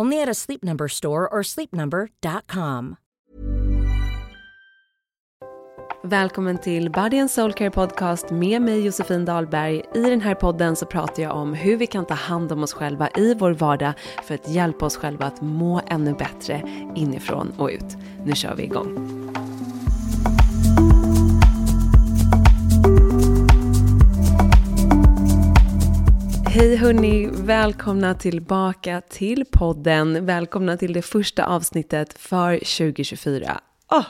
Only at a Sleep Number store or sleepnumber.com. Välkommen till Body and Soul Care Podcast med mig Josefin Dahlberg. I den här podden så pratar jag om hur vi kan ta hand om oss själva i vår vardag för att hjälpa oss själva att må ännu bättre inifrån och ut. Nu kör vi igång. Hej hörni, välkomna tillbaka till podden. Välkomna till det första avsnittet för 2024. Oh, ah,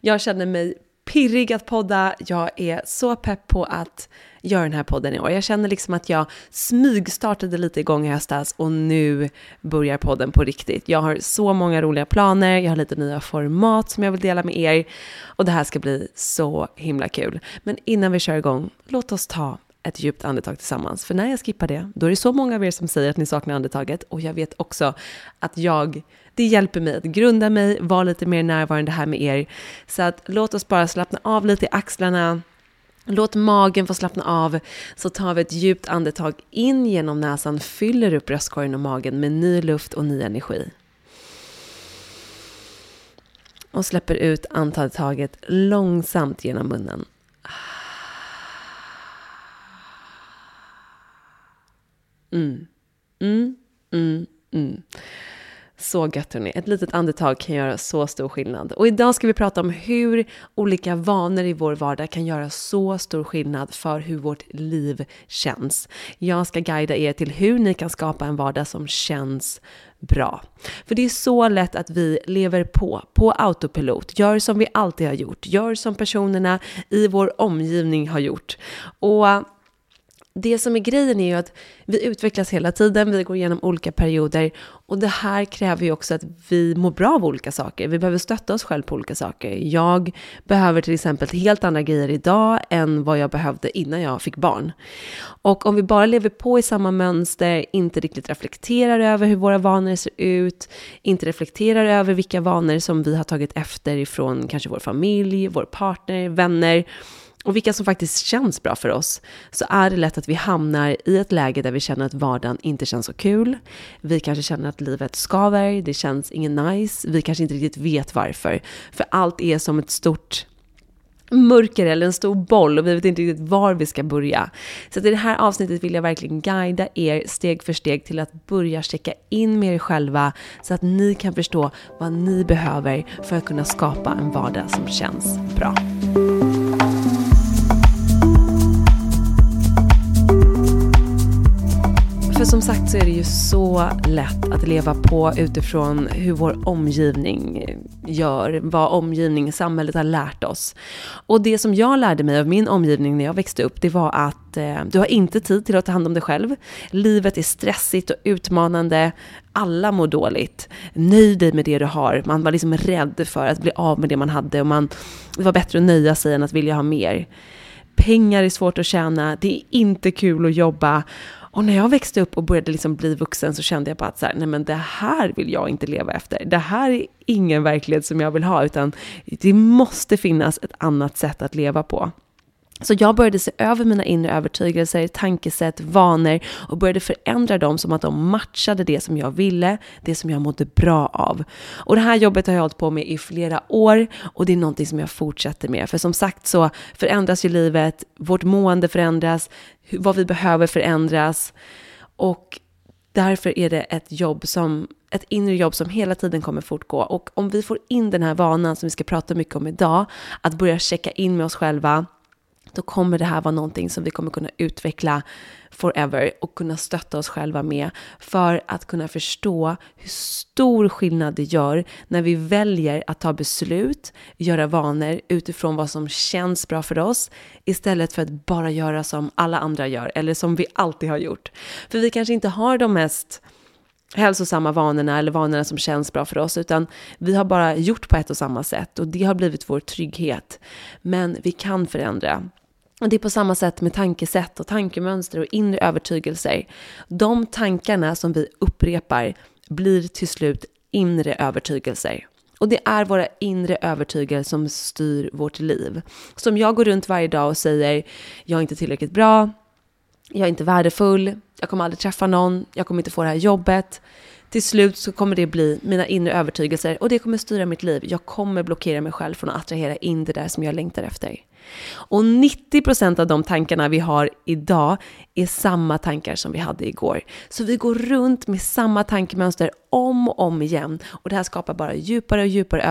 jag känner mig pirrig att podda. Jag är så pepp på att göra den här podden i år. Jag känner liksom att jag smygstartade lite igång i höstas och nu börjar podden på riktigt. Jag har så många roliga planer, jag har lite nya format som jag vill dela med er och det här ska bli så himla kul. Men innan vi kör igång, låt oss ta ett djupt andetag tillsammans. För när jag skippar det, då är det så många av er som säger att ni saknar andetaget. Och jag vet också att jag, det hjälper mig att grunda mig, vara lite mer närvarande här med er. Så att låt oss bara slappna av lite i axlarna. Låt magen få slappna av, så tar vi ett djupt andetag in genom näsan, fyller upp bröstkorgen och magen med ny luft och ny energi. Och släpper ut andetaget långsamt genom munnen. Mm. Mm, mm, mm. Så gött hörni. Ett litet andetag kan göra så stor skillnad. Och idag ska vi prata om hur olika vanor i vår vardag kan göra så stor skillnad för hur vårt liv känns. Jag ska guida er till hur ni kan skapa en vardag som känns bra. För det är så lätt att vi lever på, på autopilot, gör som vi alltid har gjort, gör som personerna i vår omgivning har gjort. Och det som är grejen är ju att vi utvecklas hela tiden, vi går igenom olika perioder och det här kräver ju också att vi mår bra av olika saker. Vi behöver stötta oss själva på olika saker. Jag behöver till exempel helt andra grejer idag än vad jag behövde innan jag fick barn. Och om vi bara lever på i samma mönster, inte riktigt reflekterar över hur våra vanor ser ut, inte reflekterar över vilka vanor som vi har tagit efter ifrån kanske vår familj, vår partner, vänner, och vilka som faktiskt känns bra för oss, så är det lätt att vi hamnar i ett läge där vi känner att vardagen inte känns så kul. Vi kanske känner att livet skaver, det känns ingen nice, vi kanske inte riktigt vet varför. För allt är som ett stort mörker eller en stor boll och vi vet inte riktigt var vi ska börja. Så i det här avsnittet vill jag verkligen guida er steg för steg till att börja checka in med er själva så att ni kan förstå vad ni behöver för att kunna skapa en vardag som känns bra. För som sagt så är det ju så lätt att leva på utifrån hur vår omgivning gör, vad omgivning, samhället har lärt oss. Och det som jag lärde mig av min omgivning när jag växte upp, det var att eh, du har inte tid till att ta hand om dig själv. Livet är stressigt och utmanande. Alla mår dåligt. Nöj dig med det du har. Man var liksom rädd för att bli av med det man hade och man, det var bättre att nöja sig än att vilja ha mer. pengar är svårt att tjäna, det är inte kul att jobba. Och när jag växte upp och började liksom bli vuxen så kände jag bara att så här, nej men det här vill jag inte leva efter. Det här är ingen verklighet som jag vill ha, utan det måste finnas ett annat sätt att leva på. Så jag började se över mina inre övertygelser, tankesätt, vanor och började förändra dem som att de matchade det som jag ville, det som jag mådde bra av. Och det här jobbet har jag hållit på med i flera år och det är någonting som jag fortsätter med. För som sagt så förändras ju livet, vårt mående förändras, vad vi behöver förändras och därför är det ett jobb som ett inre jobb som hela tiden kommer fortgå. Och om vi får in den här vanan som vi ska prata mycket om idag, att börja checka in med oss själva, då kommer det här vara någonting som vi kommer kunna utveckla forever och kunna stötta oss själva med för att kunna förstå hur stor skillnad det gör när vi väljer att ta beslut, göra vanor utifrån vad som känns bra för oss istället för att bara göra som alla andra gör eller som vi alltid har gjort. För vi kanske inte har de mest hälsosamma vanorna eller vanorna som känns bra för oss, utan vi har bara gjort på ett och samma sätt och det har blivit vår trygghet. Men vi kan förändra. Och det är på samma sätt med tankesätt och tankemönster och inre övertygelser. De tankarna som vi upprepar blir till slut inre övertygelser. Och det är våra inre övertygelser som styr vårt liv. Så om jag går runt varje dag och säger jag är inte tillräckligt bra, jag är inte värdefull, jag kommer aldrig träffa någon, jag kommer inte få det här jobbet. Till slut så kommer det bli mina inre övertygelser och det kommer styra mitt liv. Jag kommer blockera mig själv från att attrahera in det där som jag längtar efter. Och 90% av de tankarna vi har idag är samma tankar som vi hade igår. Så vi går runt med samma tankemönster om och om igen. Och det här skapar bara djupare och djupare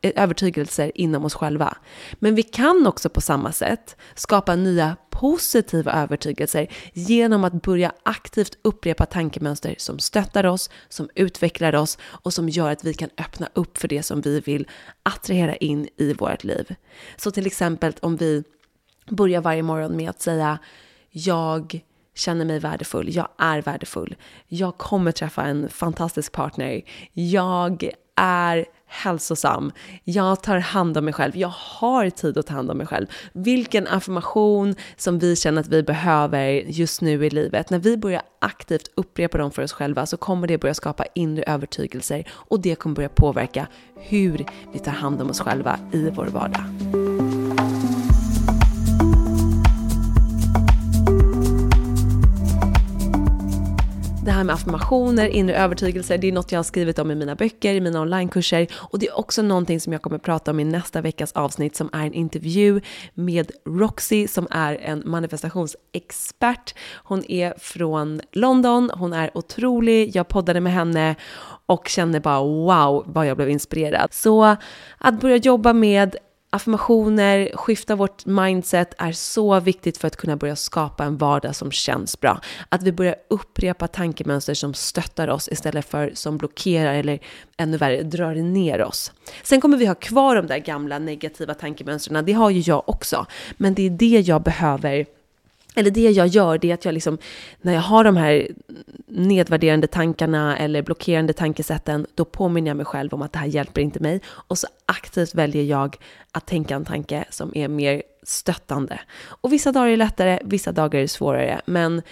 eh, övertygelser inom oss själva. Men vi kan också på samma sätt skapa nya positiva övertygelser genom att börja aktivt upprepa tankemönster som stöttar oss, som utvecklar oss och som gör att vi kan öppna upp för det som vi vill attrahera in i vårt liv. Så till exempel om vi börjar varje morgon med att säga jag känner mig värdefull, jag är värdefull, jag kommer träffa en fantastisk partner, jag är hälsosam, jag tar hand om mig själv, jag har tid att ta hand om mig själv. Vilken affirmation som vi känner att vi behöver just nu i livet. När vi börjar aktivt upprepa dem för oss själva så kommer det börja skapa inre övertygelser och det kommer börja påverka hur vi tar hand om oss själva i vår vardag. Det här med affirmationer, inre övertygelser, det är något jag har skrivit om i mina böcker, i mina onlinekurser och det är också någonting som jag kommer prata om i nästa veckas avsnitt som är en intervju med Roxy som är en manifestationsexpert. Hon är från London, hon är otrolig, jag poddade med henne och kände bara wow vad jag blev inspirerad. Så att börja jobba med affirmationer, skifta vårt mindset är så viktigt för att kunna börja skapa en vardag som känns bra. Att vi börjar upprepa tankemönster som stöttar oss istället för som blockerar eller ännu värre drar ner oss. Sen kommer vi ha kvar de där gamla negativa tankemönstren, det har ju jag också. Men det är det jag behöver eller det jag gör, det är att jag liksom, när jag har de här nedvärderande tankarna eller blockerande tankesätten, då påminner jag mig själv om att det här hjälper inte mig. Och så aktivt väljer jag att tänka en tanke som är mer stöttande. Och vissa dagar är det lättare, vissa dagar är det svårare. Men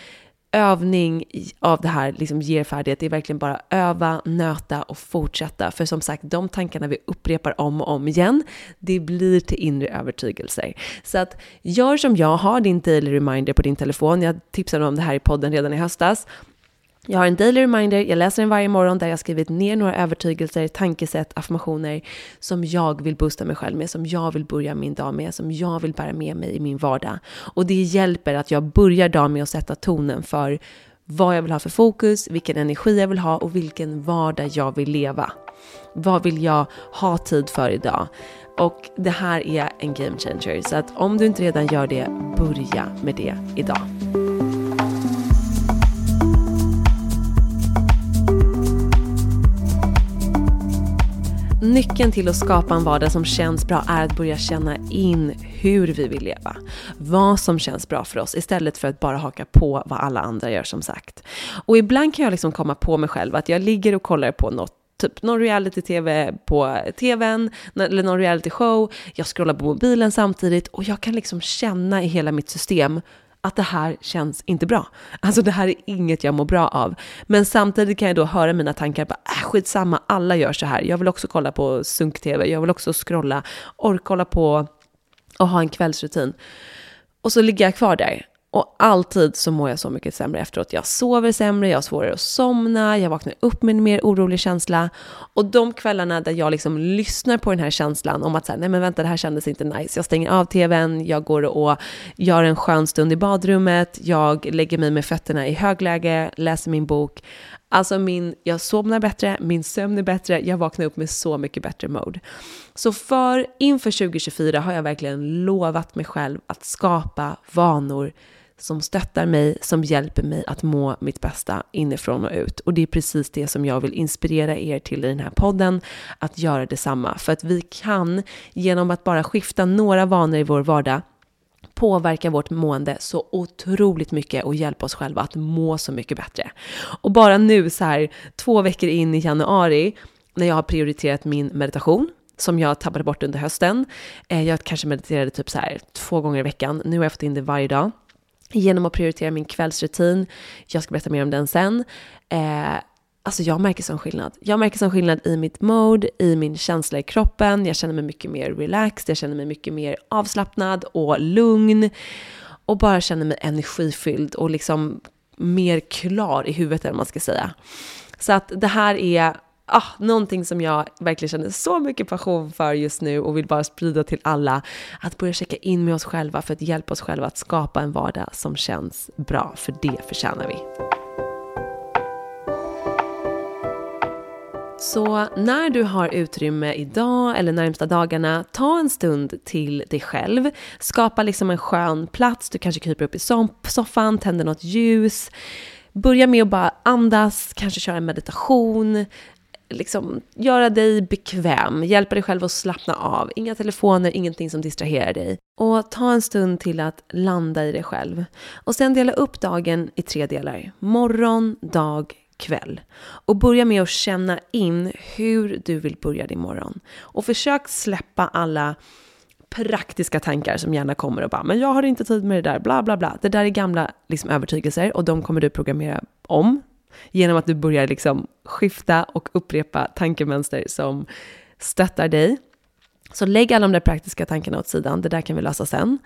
övning av det här liksom ger färdighet. Det är verkligen bara öva, nöta och fortsätta. För som sagt, de tankarna vi upprepar om och om igen, det blir till inre övertygelser. Så att gör som jag, har din daily reminder på din telefon. Jag tipsade om det här i podden redan i höstas. Jag har en daily reminder, jag läser den varje morgon där jag skrivit ner några övertygelser, tankesätt, affirmationer som jag vill boosta mig själv med, som jag vill börja min dag med, som jag vill bära med mig i min vardag. Och det hjälper att jag börjar dagen med att sätta tonen för vad jag vill ha för fokus, vilken energi jag vill ha och vilken vardag jag vill leva. Vad vill jag ha tid för idag? Och det här är en game changer, så att om du inte redan gör det, börja med det idag. Nyckeln till att skapa en vardag som känns bra är att börja känna in hur vi vill leva. Vad som känns bra för oss istället för att bara haka på vad alla andra gör som sagt. Och ibland kan jag liksom komma på mig själv att jag ligger och kollar på något typ någon reality-tv på tvn, eller någon reality-show, jag scrollar på mobilen samtidigt och jag kan liksom känna i hela mitt system att det här känns inte bra. Alltså det här är inget jag mår bra av. Men samtidigt kan jag då höra mina tankar, bara, äh, skitsamma, alla gör så här. Jag vill också kolla på sunk-tv, jag vill också scrolla, orka kolla på och ha en kvällsrutin. Och så ligger jag kvar där och alltid så mår jag så mycket sämre efteråt. Jag sover sämre, jag har svårare att somna, jag vaknar upp med en mer orolig känsla. Och de kvällarna där jag liksom lyssnar på den här känslan om att säga, nej men vänta, det här kändes inte nice. Jag stänger av tvn, jag går och gör en skön stund i badrummet, jag lägger mig med fötterna i högläge, läser min bok. Alltså min, jag somnar bättre, min sömn är bättre, jag vaknar upp med så mycket bättre mode. Så för inför 2024 har jag verkligen lovat mig själv att skapa vanor som stöttar mig, som hjälper mig att må mitt bästa inifrån och ut. Och det är precis det som jag vill inspirera er till i den här podden, att göra detsamma. För att vi kan, genom att bara skifta några vanor i vår vardag, påverka vårt mående så otroligt mycket och hjälpa oss själva att må så mycket bättre. Och bara nu så här två veckor in i januari, när jag har prioriterat min meditation, som jag tappade bort under hösten. Eh, jag kanske mediterade typ så här två gånger i veckan. Nu har jag fått in det varje dag genom att prioritera min kvällsrutin. Jag ska berätta mer om den sen. Eh, alltså jag märker sån skillnad. Jag märker sån skillnad i mitt mode, i min känsla i kroppen. Jag känner mig mycket mer relaxed, jag känner mig mycket mer avslappnad och lugn. Och bara känner mig energifylld och liksom mer klar i huvudet än man ska säga. Så att det här är ah, någonting som jag verkligen känner så mycket passion för just nu och vill bara sprida till alla. Att börja checka in med oss själva för att hjälpa oss själva att skapa en vardag som känns bra, för det förtjänar vi. Så när du har utrymme idag eller närmsta dagarna, ta en stund till dig själv. Skapa liksom en skön plats, du kanske kryper upp i soffan, tänder något ljus. Börja med att bara andas, kanske köra en meditation, liksom göra dig bekväm, hjälpa dig själv att slappna av. Inga telefoner, ingenting som distraherar dig. Och ta en stund till att landa i dig själv. Och sen dela upp dagen i tre delar. Morgon, dag, kväll. Och börja med att känna in hur du vill börja din morgon. Och försök släppa alla praktiska tankar som gärna kommer och bara, men jag har inte tid med det där, bla bla bla. Det där är gamla liksom, övertygelser och de kommer du programmera om genom att du börjar liksom skifta och upprepa tankemönster som stöttar dig. Så lägg alla de där praktiska tankarna åt sidan, det där kan vi lösa sen.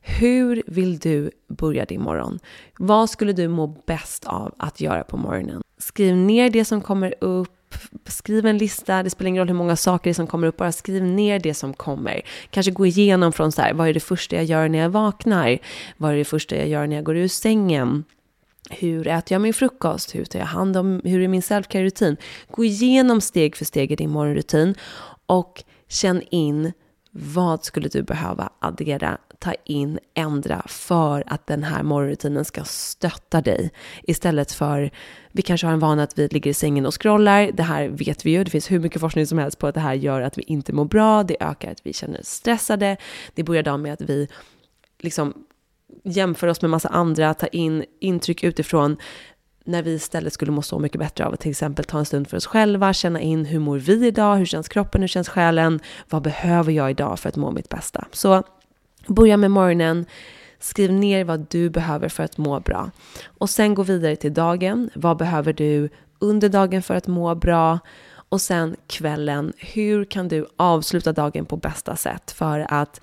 Hur vill du börja din morgon? Vad skulle du må bäst av att göra på morgonen? Skriv ner det som kommer upp, skriv en lista, det spelar ingen roll hur många saker som kommer upp, bara skriv ner det som kommer. Kanske gå igenom från så här, vad är det första jag gör när jag vaknar? Vad är det första jag gör när jag går ur sängen? Hur äter jag min frukost? Hur tar jag hand om, hur är min self-care-rutin? Gå igenom steg för steg i din morgonrutin och känn in vad skulle du behöva addera, ta in, ändra för att den här morgonrutinen ska stötta dig? Istället för, vi kanske har en vana att vi ligger i sängen och scrollar. Det här vet vi ju, det finns hur mycket forskning som helst på att det här gör att vi inte mår bra, det ökar att vi känner oss stressade. Det börjar dagen med att vi liksom jämföra oss med massa andra, ta in intryck utifrån när vi istället skulle må så mycket bättre av att till exempel ta en stund för oss själva, känna in hur mår vi idag, hur känns kroppen, hur känns själen, vad behöver jag idag för att må mitt bästa? Så börja med morgonen, skriv ner vad du behöver för att må bra. Och sen gå vidare till dagen, vad behöver du under dagen för att må bra? Och sen kvällen, hur kan du avsluta dagen på bästa sätt för att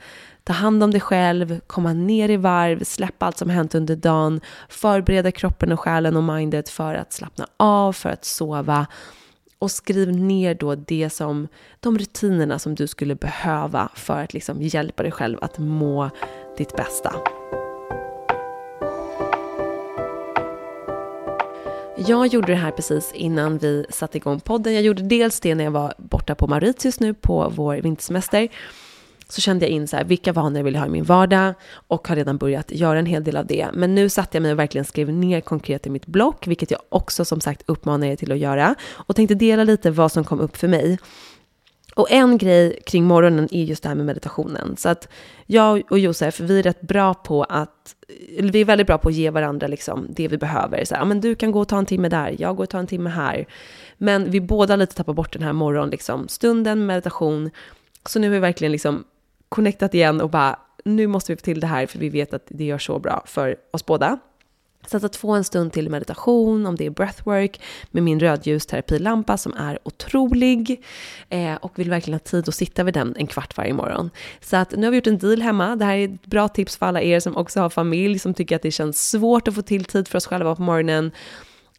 ta hand om dig själv, komma ner i varv, släppa allt som hänt under dagen, förbereda kroppen och själen och mindet för att slappna av, för att sova och skriv ner då det som, de rutinerna som du skulle behöva för att liksom hjälpa dig själv att må ditt bästa. Jag gjorde det här precis innan vi satte igång podden. Jag gjorde dels det när jag var borta på Mauritius nu på vår vintersemester så kände jag in så här, vilka vanor vill jag ha i min vardag och har redan börjat göra en hel del av det. Men nu satte jag mig och verkligen skrev ner konkret i mitt block, vilket jag också som sagt uppmanar er till att göra och tänkte dela lite vad som kom upp för mig. Och en grej kring morgonen är just det här med meditationen. Så att jag och Josef, vi är rätt bra på att, vi är väldigt bra på att ge varandra liksom det vi behöver. Så här, men du kan gå och ta en timme där, jag går och tar en timme här. Men vi båda lite tappar bort den här morgonstunden, liksom, stunden meditation. Så nu har vi verkligen liksom connectat igen och bara, nu måste vi få till det här för vi vet att det gör så bra för oss båda. Så att få en stund till meditation, om det är breathwork, med min rödljusterapilampa som är otrolig eh, och vill verkligen ha tid att sitta vid den en kvart varje morgon. Så att nu har vi gjort en deal hemma. Det här är ett bra tips för alla er som också har familj, som tycker att det känns svårt att få till tid för oss själva på morgonen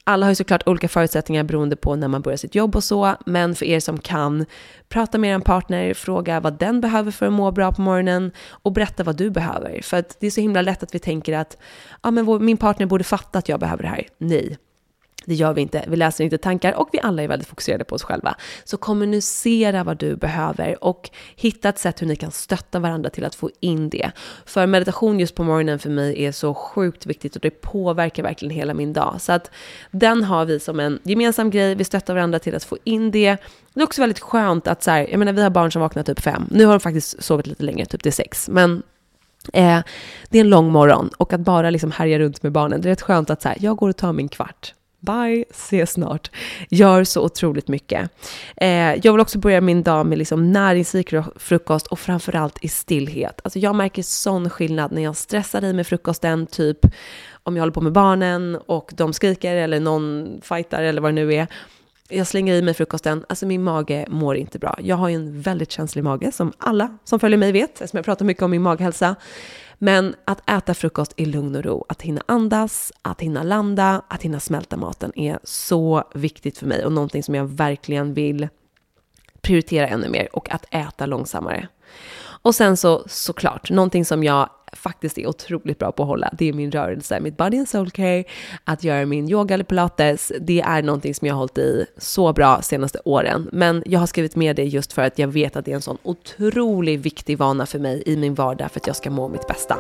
alla har ju såklart olika förutsättningar beroende på när man börjar sitt jobb och så, men för er som kan, prata med er partner, fråga vad den behöver för att må bra på morgonen och berätta vad du behöver. För att det är så himla lätt att vi tänker att ah, men vår, min partner borde fatta att jag behöver det här. Nej, det gör vi inte. Vi läser inte tankar och vi alla är väldigt fokuserade på oss själva. Så kommunicera vad du behöver och hitta ett sätt hur ni kan stötta varandra till att få in det. För meditation just på morgonen för mig är så sjukt viktigt och det påverkar verkligen hela min dag. Så att den har vi som en gemensam grej. Vi stöttar varandra till att få in det. Det är också väldigt skönt att så här, jag menar vi har barn som vaknar typ fem. Nu har de faktiskt sovit lite längre, typ till sex. Men Eh, det är en lång morgon och att bara liksom härja runt med barnen, det är rätt skönt att så här, jag går och tar min kvart. Bye, ses snart. Gör så otroligt mycket. Eh, jag vill också börja min dag med liksom näringsrik frukost och framförallt i stillhet. Alltså jag märker sån skillnad när jag stressar i med frukosten, typ om jag håller på med barnen och de skriker eller någon fightar eller vad det nu är. Jag slänger i mig frukosten, alltså min mage mår inte bra. Jag har ju en väldigt känslig mage som alla som följer mig vet, eftersom jag pratar mycket om min maghälsa. Men att äta frukost i lugn och ro, att hinna andas, att hinna landa, att hinna smälta maten är så viktigt för mig och någonting som jag verkligen vill prioritera ännu mer och att äta långsammare. Och sen så såklart, någonting som jag faktiskt är otroligt bra på att hålla, det är min rörelse, mitt body and soul care, att göra min yoga eller pilates, det är någonting som jag har hållit i så bra senaste åren. Men jag har skrivit med det just för att jag vet att det är en sån otroligt viktig vana för mig i min vardag för att jag ska må mitt bästa.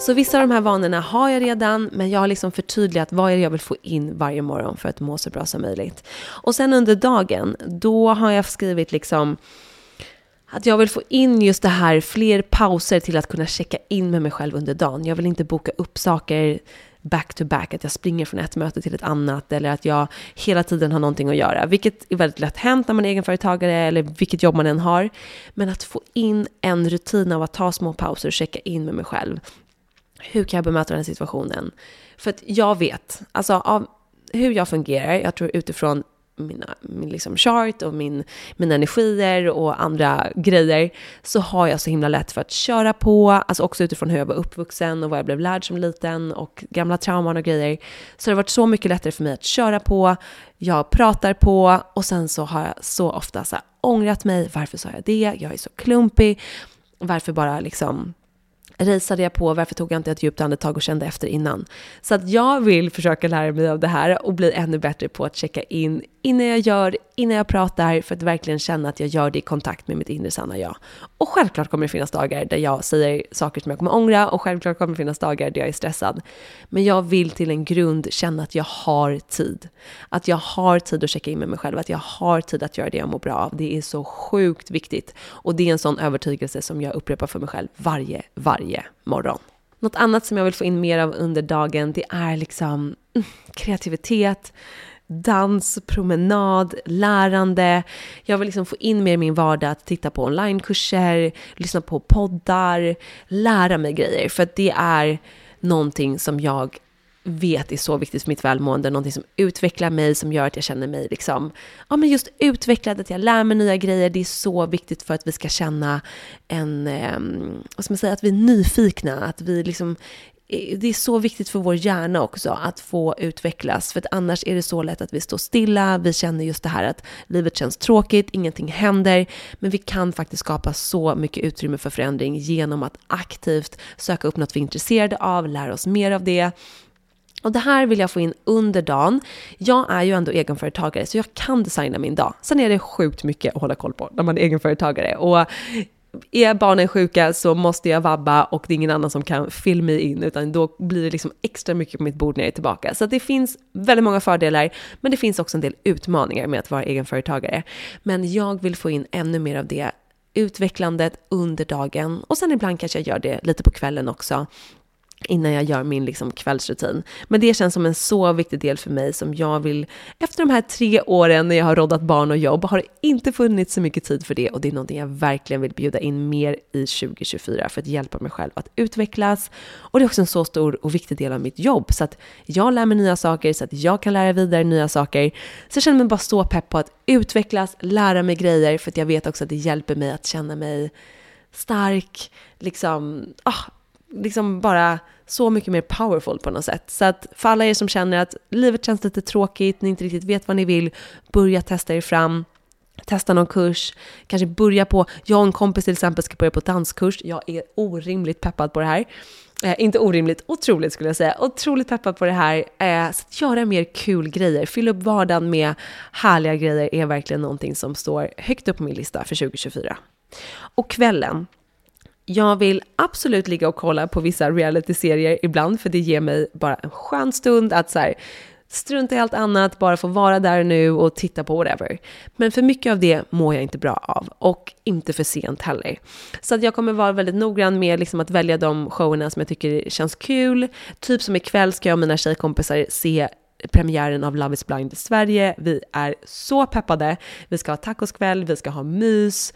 Så vissa av de här vanorna har jag redan, men jag har liksom förtydligat vad är det jag vill få in varje morgon för att må så bra som möjligt. Och sen under dagen, då har jag skrivit liksom att jag vill få in just det här, fler pauser till att kunna checka in med mig själv under dagen. Jag vill inte boka upp saker back to back, att jag springer från ett möte till ett annat eller att jag hela tiden har någonting att göra, vilket är väldigt lätt hänt när man är egenföretagare eller vilket jobb man än har. Men att få in en rutin av att ta små pauser och checka in med mig själv. Hur kan jag bemöta den här situationen? För att jag vet, alltså av hur jag fungerar, jag tror utifrån mina, min liksom chart och min, mina energier och andra grejer så har jag så himla lätt för att köra på, alltså också utifrån hur jag var uppvuxen och vad jag blev lärd som liten och gamla trauman och grejer. Så det har varit så mycket lättare för mig att köra på, jag pratar på och sen så har jag så ofta så här ångrat mig, varför sa jag det? Jag är så klumpig, varför bara liksom raceade jag på, varför tog jag inte ett djupt andetag och kände efter innan? Så att jag vill försöka lära mig av det här och bli ännu bättre på att checka in innan jag gör, innan jag pratar, för att verkligen känna att jag gör det i kontakt med mitt inre sanna jag. Och självklart kommer det finnas dagar där jag säger saker som jag kommer ångra och självklart kommer det finnas dagar där jag är stressad. Men jag vill till en grund känna att jag har tid. Att jag har tid att checka in med mig själv, att jag har tid att göra det jag mår bra av. Det är så sjukt viktigt. Och det är en sån övertygelse som jag upprepar för mig själv varje, varje morgon. Något annat som jag vill få in mer av under dagen, det är liksom mm, kreativitet, dans, promenad, lärande. Jag vill liksom få in mer i min vardag att titta på onlinekurser, lyssna på poddar, lära mig grejer. För att det är någonting som jag vet är så viktigt för mitt välmående, någonting som utvecklar mig, som gör att jag känner mig liksom, ja men just utvecklad, att jag lär mig nya grejer, det är så viktigt för att vi ska känna en, eh, vad ska man säga, att vi är nyfikna, att vi liksom det är så viktigt för vår hjärna också att få utvecklas, för att annars är det så lätt att vi står stilla, vi känner just det här att livet känns tråkigt, ingenting händer, men vi kan faktiskt skapa så mycket utrymme för förändring genom att aktivt söka upp något vi är intresserade av, lära oss mer av det, och det här vill jag få in under dagen. Jag är ju ändå egenföretagare så jag kan designa min dag. Sen är det sjukt mycket att hålla koll på när man är egenföretagare. Och är barnen sjuka så måste jag vabba och det är ingen annan som kan fill mig in, utan då blir det liksom extra mycket på mitt bord när jag är tillbaka. Så det finns väldigt många fördelar, men det finns också en del utmaningar med att vara egenföretagare. Men jag vill få in ännu mer av det utvecklandet under dagen och sen ibland kanske jag gör det lite på kvällen också innan jag gör min liksom kvällsrutin. Men det känns som en så viktig del för mig som jag vill, efter de här tre åren när jag har roddat barn och jobb, har det inte funnits så mycket tid för det och det är någonting jag verkligen vill bjuda in mer i 2024 för att hjälpa mig själv att utvecklas. Och det är också en så stor och viktig del av mitt jobb så att jag lär mig nya saker, så att jag kan lära vidare nya saker. Så jag känner mig bara så pepp på att utvecklas, lära mig grejer för att jag vet också att det hjälper mig att känna mig stark, liksom, ah, liksom bara så mycket mer powerful på något sätt. Så att för alla er som känner att livet känns lite tråkigt, ni inte riktigt vet vad ni vill, börja testa er fram. Testa någon kurs, kanske börja på, jag och en kompis till exempel ska börja på danskurs, jag är orimligt peppad på det här. Eh, inte orimligt, otroligt skulle jag säga. Otroligt peppad på det här. Eh, så att göra mer kul grejer, fylla upp vardagen med härliga grejer är verkligen någonting som står högt upp på min lista för 2024. Och kvällen, jag vill absolut ligga och kolla på vissa realityserier ibland, för det ger mig bara en skön stund att så här, strunta i allt annat, bara få vara där nu och titta på whatever. Men för mycket av det mår jag inte bra av och inte för sent heller. Så att jag kommer vara väldigt noggrann med liksom att välja de showerna som jag tycker känns kul. Typ som ikväll ska jag och mina tjejkompisar se premiären av Love is blind i Sverige. Vi är så peppade. Vi ska ha tacoskväll, vi ska ha mys,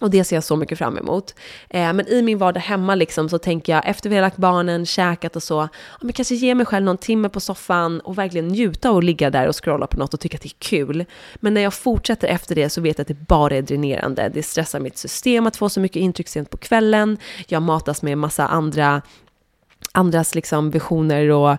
och det ser jag så mycket fram emot. Eh, men i min vardag hemma liksom så tänker jag efter vi har lagt barnen, käkat och så, ja, men kanske ge mig själv någon timme på soffan och verkligen njuta och ligga där och scrolla på något och tycka att det är kul. Men när jag fortsätter efter det så vet jag att det bara är dränerande. Det stressar mitt system att få så mycket intryck sent på kvällen. Jag matas med massa andra andras liksom visioner och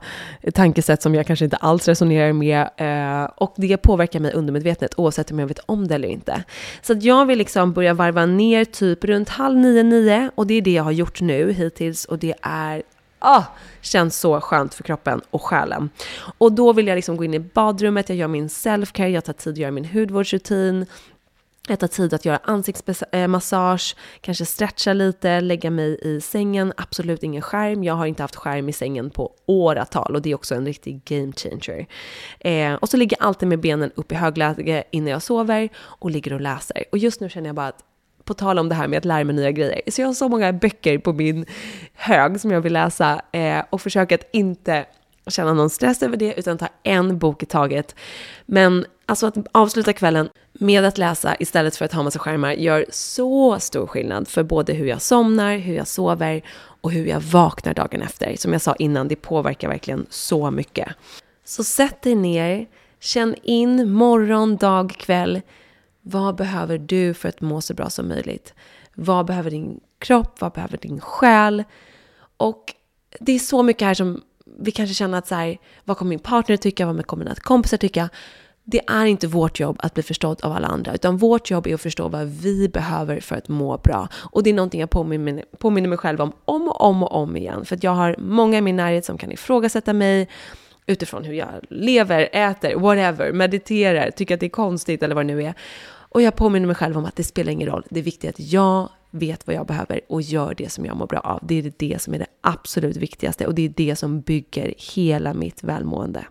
tankesätt som jag kanske inte alls resonerar med. Eh, och det påverkar mig undermedvetet oavsett om jag vet om det eller inte. Så att jag vill liksom börja varva ner typ runt halv nio, nio och det är det jag har gjort nu hittills och det är Ah, känns så skönt för kroppen och själen. Och då vill jag liksom gå in i badrummet, jag gör min selfcare, jag tar tid att göra min hudvårdsrutin, jag tar tid att göra ansiktsmassage, eh, kanske stretcha lite, lägga mig i sängen. Absolut ingen skärm. Jag har inte haft skärm i sängen på åratal och det är också en riktig game changer. Eh, och så ligger jag alltid med benen upp i högläge innan jag sover och ligger och läser. Och just nu känner jag bara att på tal om det här med att lära mig nya grejer. Så jag har så många böcker på min hög som jag vill läsa eh, och försöker att inte känna någon stress över det, utan ta en bok i taget. Men alltså att avsluta kvällen med att läsa istället för att ha massa skärmar gör så stor skillnad för både hur jag somnar, hur jag sover och hur jag vaknar dagen efter. Som jag sa innan, det påverkar verkligen så mycket. Så sätt dig ner, känn in morgon, dag, kväll. Vad behöver du för att må så bra som möjligt? Vad behöver din kropp? Vad behöver din själ? Och det är så mycket här som vi kanske känner att så här, vad kommer min partner tycka, vad kommer mina kompisar tycka? Det är inte vårt jobb att bli förstådd av alla andra, utan vårt jobb är att förstå vad vi behöver för att må bra. Och det är någonting jag påminner, påminner mig själv om om och om och om igen, för att jag har många i min närhet som kan ifrågasätta mig utifrån hur jag lever, äter, whatever, mediterar, tycker att det är konstigt eller vad det nu är. Och jag påminner mig själv om att det spelar ingen roll. Det är viktigt att jag vet vad jag behöver och gör det som jag mår bra av. Det är det som är det absolut viktigaste och det är det som bygger hela mitt välmående.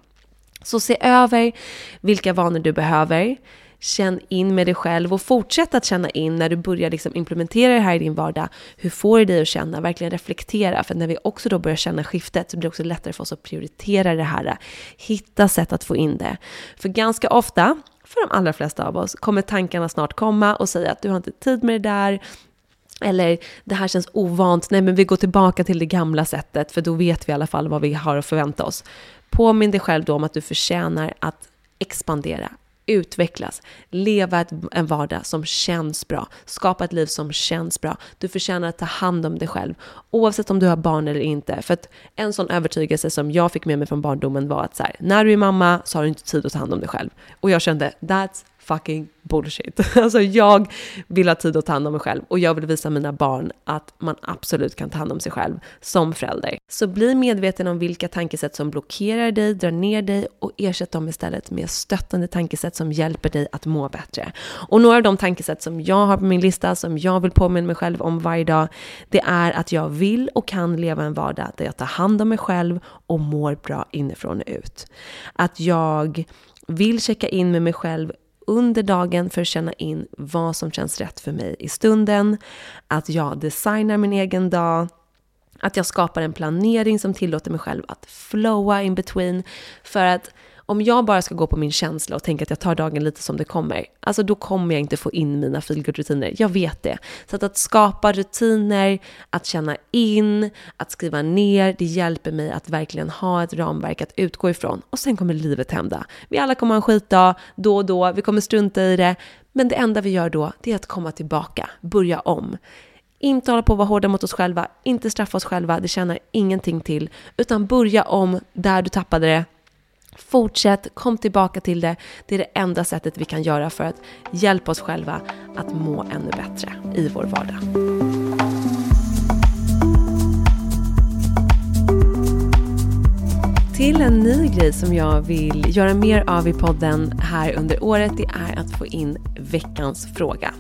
Så se över vilka vanor du behöver. Känn in med dig själv och fortsätt att känna in när du börjar liksom implementera det här i din vardag. Hur får det dig att känna? Verkligen reflektera. För när vi också då börjar känna skiftet så blir det också lättare för oss att prioritera det här. Hitta sätt att få in det. För ganska ofta, för de allra flesta av oss, kommer tankarna snart komma och säga att du har inte tid med det där, eller det här känns ovant, nej men vi går tillbaka till det gamla sättet för då vet vi i alla fall vad vi har att förvänta oss. Påminn dig själv då om att du förtjänar att expandera, utvecklas, leva ett, en vardag som känns bra, skapa ett liv som känns bra. Du förtjänar att ta hand om dig själv, oavsett om du har barn eller inte. För att en sån övertygelse som jag fick med mig från barndomen var att så här, när du är mamma så har du inte tid att ta hand om dig själv. Och jag kände, that's fucking bullshit. Alltså jag vill ha tid att ta hand om mig själv och jag vill visa mina barn att man absolut kan ta hand om sig själv som förälder. Så bli medveten om vilka tankesätt som blockerar dig, drar ner dig och ersätt dem istället med stöttande tankesätt som hjälper dig att må bättre. Och några av de tankesätt som jag har på min lista, som jag vill påminna mig själv om varje dag, det är att jag vill och kan leva en vardag där jag tar hand om mig själv och mår bra inifrån och ut. Att jag vill checka in med mig själv under dagen för att känna in vad som känns rätt för mig i stunden. Att jag designar min egen dag. Att jag skapar en planering som tillåter mig själv att flowa in between. För att om jag bara ska gå på min känsla och tänka att jag tar dagen lite som det kommer, alltså då kommer jag inte få in mina feelgood-rutiner. Jag vet det. Så att, att skapa rutiner, att känna in, att skriva ner, det hjälper mig att verkligen ha ett ramverk att utgå ifrån. Och sen kommer livet hända. Vi alla kommer ha en skitdag, då och då, vi kommer strunta i det. Men det enda vi gör då, det är att komma tillbaka, börja om. Inte hålla på att vara hårda mot oss själva, inte straffa oss själva, det tjänar ingenting till. Utan börja om där du tappade det, Fortsätt, kom tillbaka till det. Det är det enda sättet vi kan göra för att hjälpa oss själva att må ännu bättre i vår vardag. Till en ny grej som jag vill göra mer av i podden här under året. Det är att få in veckans fråga.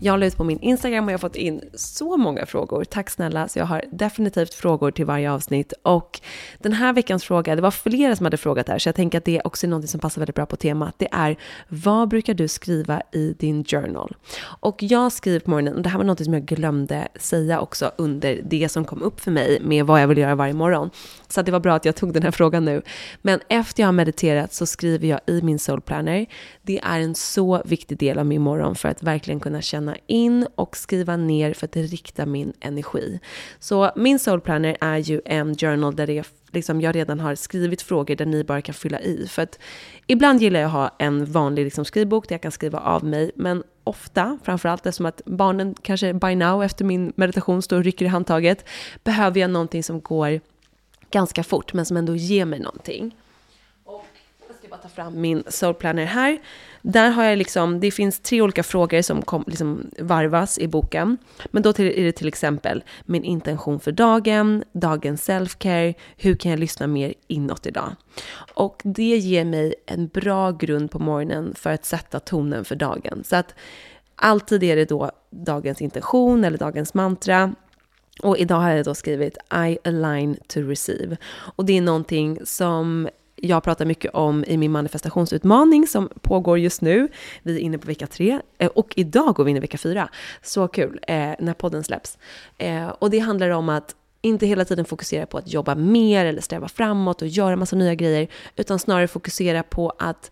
Jag la ut på min Instagram och jag har fått in så många frågor. Tack snälla, så jag har definitivt frågor till varje avsnitt. Och den här veckans fråga, det var flera som hade frågat här, så jag tänker att det också är något som passar väldigt bra på temat. Det är, vad brukar du skriva i din journal? Och jag skriver på morgonen, och det här var något som jag glömde säga också under det som kom upp för mig med vad jag vill göra varje morgon. Så det var bra att jag tog den här frågan nu. Men efter jag har mediterat så skriver jag i min soul planner. Det är en så viktig del av min morgon för att verkligen kunna känna in och skriva ner för att rikta min energi. Så min soul planner är ju en journal där det är liksom jag redan har skrivit frågor där ni bara kan fylla i. För att ibland gillar jag att ha en vanlig liksom skrivbok där jag kan skriva av mig, men ofta, framförallt eftersom att barnen kanske by now efter min meditation står och rycker i handtaget, behöver jag någonting som går ganska fort, men som ändå ger mig någonting. Och jag ska bara ta fram min soul planner här. Där har jag liksom, det finns tre olika frågor som kom, liksom varvas i boken. Men då är det till exempel min intention för dagen, dagens self-care, hur kan jag lyssna mer inåt idag? Och det ger mig en bra grund på morgonen för att sätta tonen för dagen. Så att alltid är det då dagens intention eller dagens mantra. Och idag har jag då skrivit I align to receive. Och det är någonting som jag pratar mycket om i min manifestationsutmaning som pågår just nu. Vi är inne på vecka tre eh, och idag går vi in i vecka fyra. Så kul eh, när podden släpps. Eh, och det handlar om att inte hela tiden fokusera på att jobba mer eller sträva framåt och göra massa nya grejer, utan snarare fokusera på att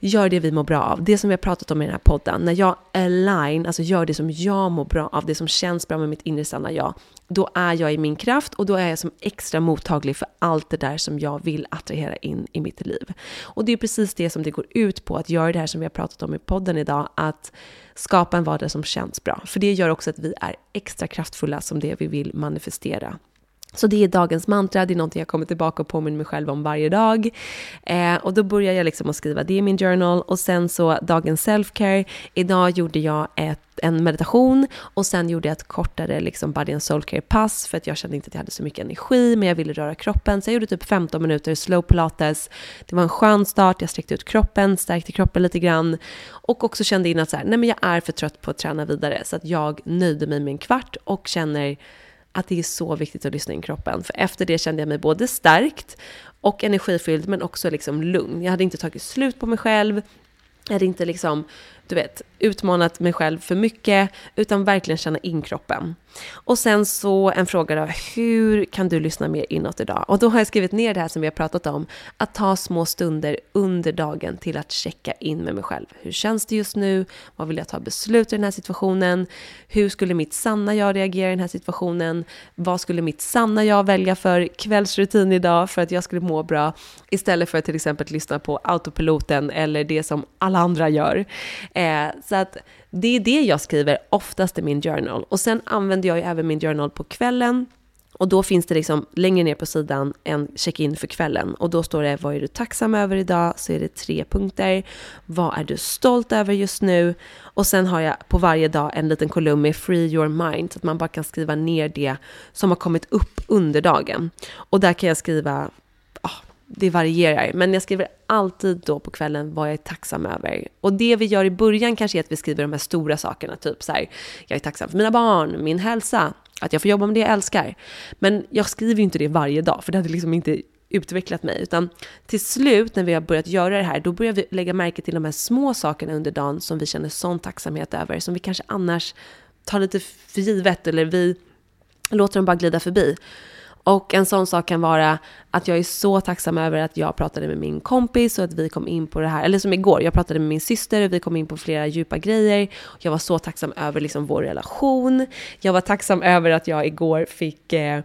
Gör det vi mår bra av. Det som vi har pratat om i den här podden. När jag align, alltså gör det som jag mår bra av, det som känns bra med mitt inre sanna jag. Då är jag i min kraft och då är jag som extra mottaglig för allt det där som jag vill attrahera in i mitt liv. Och det är precis det som det går ut på, att göra det här som vi har pratat om i podden idag, att skapa en vardag som känns bra. För det gör också att vi är extra kraftfulla som det vi vill manifestera. Så det är dagens mantra, det är någonting jag kommer tillbaka och påminner mig själv om varje dag. Eh, och då börjar jag liksom att skriva det i min journal och sen så dagens self-care. Idag gjorde jag ett, en meditation och sen gjorde jag ett kortare liksom body and soul care pass för att jag kände inte att jag hade så mycket energi men jag ville röra kroppen. Så jag gjorde typ 15 minuter slow pilates. Det var en skön start, jag sträckte ut kroppen, stärkte kroppen lite grann och också kände in att så här, nej men jag är för trött på att träna vidare så att jag nöjde mig med en kvart och känner att det är så viktigt att lyssna in kroppen. För efter det kände jag mig både stärkt och energifylld, men också liksom lugn. Jag hade inte tagit slut på mig själv. Jag hade inte liksom du vet, utmanat mig själv för mycket, utan verkligen känna in kroppen. Och sen så en fråga då, hur kan du lyssna mer inåt idag? Och då har jag skrivit ner det här som vi har pratat om, att ta små stunder under dagen till att checka in med mig själv. Hur känns det just nu? Vad vill jag ta beslut i den här situationen? Hur skulle mitt sanna jag reagera i den här situationen? Vad skulle mitt sanna jag välja för kvällsrutin idag för att jag skulle må bra? Istället för att till exempel lyssna på autopiloten eller det som alla andra gör. Eh, så att det är det jag skriver oftast i min journal. Och sen använder jag ju även min journal på kvällen Och då finns det liksom längre ner på sidan en check-in för kvällen. Och då står det vad är du tacksam över idag? Så är det tre punkter. Vad är du stolt över just nu? Och sen har jag på varje dag en liten kolumn med Free Your Mind. Så att man bara kan skriva ner det som har kommit upp under dagen. Och där kan jag skriva det varierar, men jag skriver alltid då på kvällen vad jag är tacksam över. Och det vi gör i början kanske är att vi skriver de här stora sakerna, typ så här, jag är tacksam för mina barn, min hälsa, att jag får jobba med det jag älskar. Men jag skriver ju inte det varje dag, för det hade liksom inte utvecklat mig, utan till slut när vi har börjat göra det här, då börjar vi lägga märke till de här små sakerna under dagen som vi känner sån tacksamhet över, som vi kanske annars tar lite för givet, eller vi låter dem bara glida förbi. Och en sån sak kan vara att jag är så tacksam över att jag pratade med min kompis och att vi kom in på det här, eller som igår, jag pratade med min syster och vi kom in på flera djupa grejer. Jag var så tacksam över liksom vår relation. Jag var tacksam över att jag igår fick eh,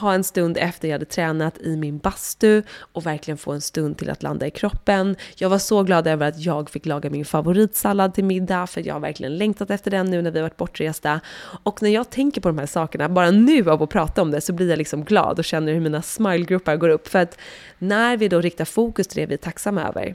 ha en stund efter jag hade tränat i min bastu och verkligen få en stund till att landa i kroppen. Jag var så glad över att jag fick laga min favoritsallad till middag, för jag har verkligen längtat efter den nu när vi har varit bortresta. Och när jag tänker på de här sakerna, bara nu av att prata om det, så blir jag liksom glad och känner hur mina smilegruppar går upp. För att när vi då riktar fokus till det vi är tacksamma över,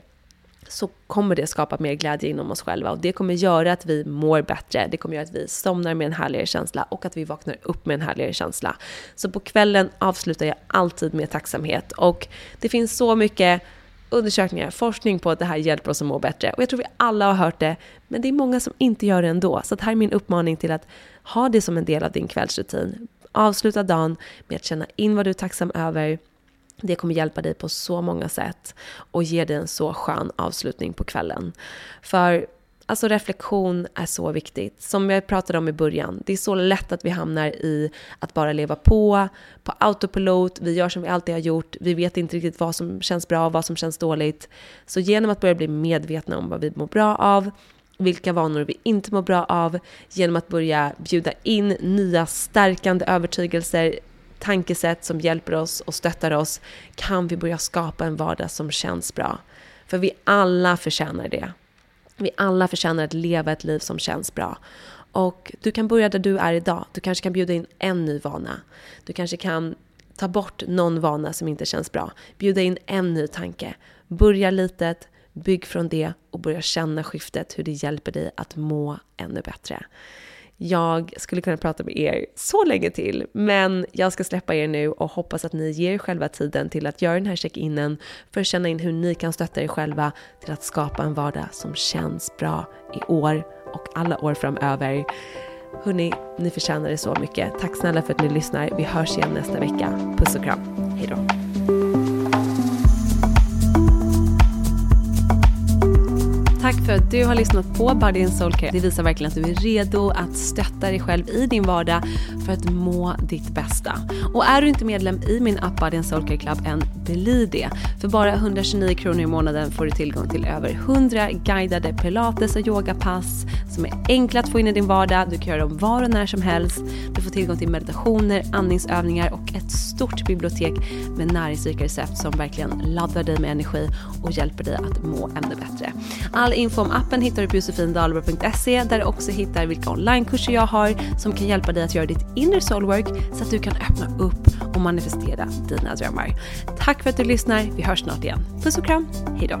så kommer det skapa mer glädje inom oss själva och det kommer göra att vi mår bättre. Det kommer göra att vi somnar med en härligare känsla och att vi vaknar upp med en härligare känsla. Så på kvällen avslutar jag alltid med tacksamhet och det finns så mycket undersökningar, forskning på att det här hjälper oss att må bättre. Och jag tror vi alla har hört det, men det är många som inte gör det ändå. Så här är min uppmaning till att ha det som en del av din kvällsrutin. Avsluta dagen med att känna in vad du är tacksam över, det kommer hjälpa dig på så många sätt och ge dig en så skön avslutning på kvällen. För alltså reflektion är så viktigt. Som jag pratade om i början, det är så lätt att vi hamnar i att bara leva på, på autopilot, vi gör som vi alltid har gjort, vi vet inte riktigt vad som känns bra och vad som känns dåligt. Så genom att börja bli medvetna om vad vi mår bra av, vilka vanor vi inte mår bra av, genom att börja bjuda in nya stärkande övertygelser, tankesätt som hjälper oss och stöttar oss kan vi börja skapa en vardag som känns bra. För vi alla förtjänar det. Vi alla förtjänar att leva ett liv som känns bra. Och du kan börja där du är idag. Du kanske kan bjuda in en ny vana. Du kanske kan ta bort någon vana som inte känns bra. Bjuda in en ny tanke. Börja litet, bygg från det och börja känna skiftet, hur det hjälper dig att må ännu bättre. Jag skulle kunna prata med er så länge till, men jag ska släppa er nu och hoppas att ni ger er själva tiden till att göra den här check-inen för att känna in hur ni kan stötta er själva till att skapa en vardag som känns bra i år och alla år framöver. Hörni, ni förtjänar det så mycket. Tack snälla för att ni lyssnar. Vi hörs igen nästa vecka. Puss och kram. Hejdå! Tack för att du har lyssnat på Body and Soul Care. Det visar verkligen att du är redo att stötta dig själv i din vardag för att må ditt bästa. Och är du inte medlem i min app Body and Soul Care Club än, bli det. För bara 129 kronor i månaden får du tillgång till över 100 guidade pilates och yogapass som är enkla att få in i din vardag. Du kan göra dem var och när som helst. Du får tillgång till meditationer, andningsövningar och ett stort bibliotek med näringsrika recept som verkligen laddar dig med energi och hjälper dig att må ännu bättre. All info om appen hittar du på josefindalberg.se där du också hittar vilka onlinekurser jag har som kan hjälpa dig att göra ditt inre soulwork så att du kan öppna upp och manifestera dina drömmar. Tack för att du lyssnar. Vi hörs snart igen. Puss och kram. hejdå!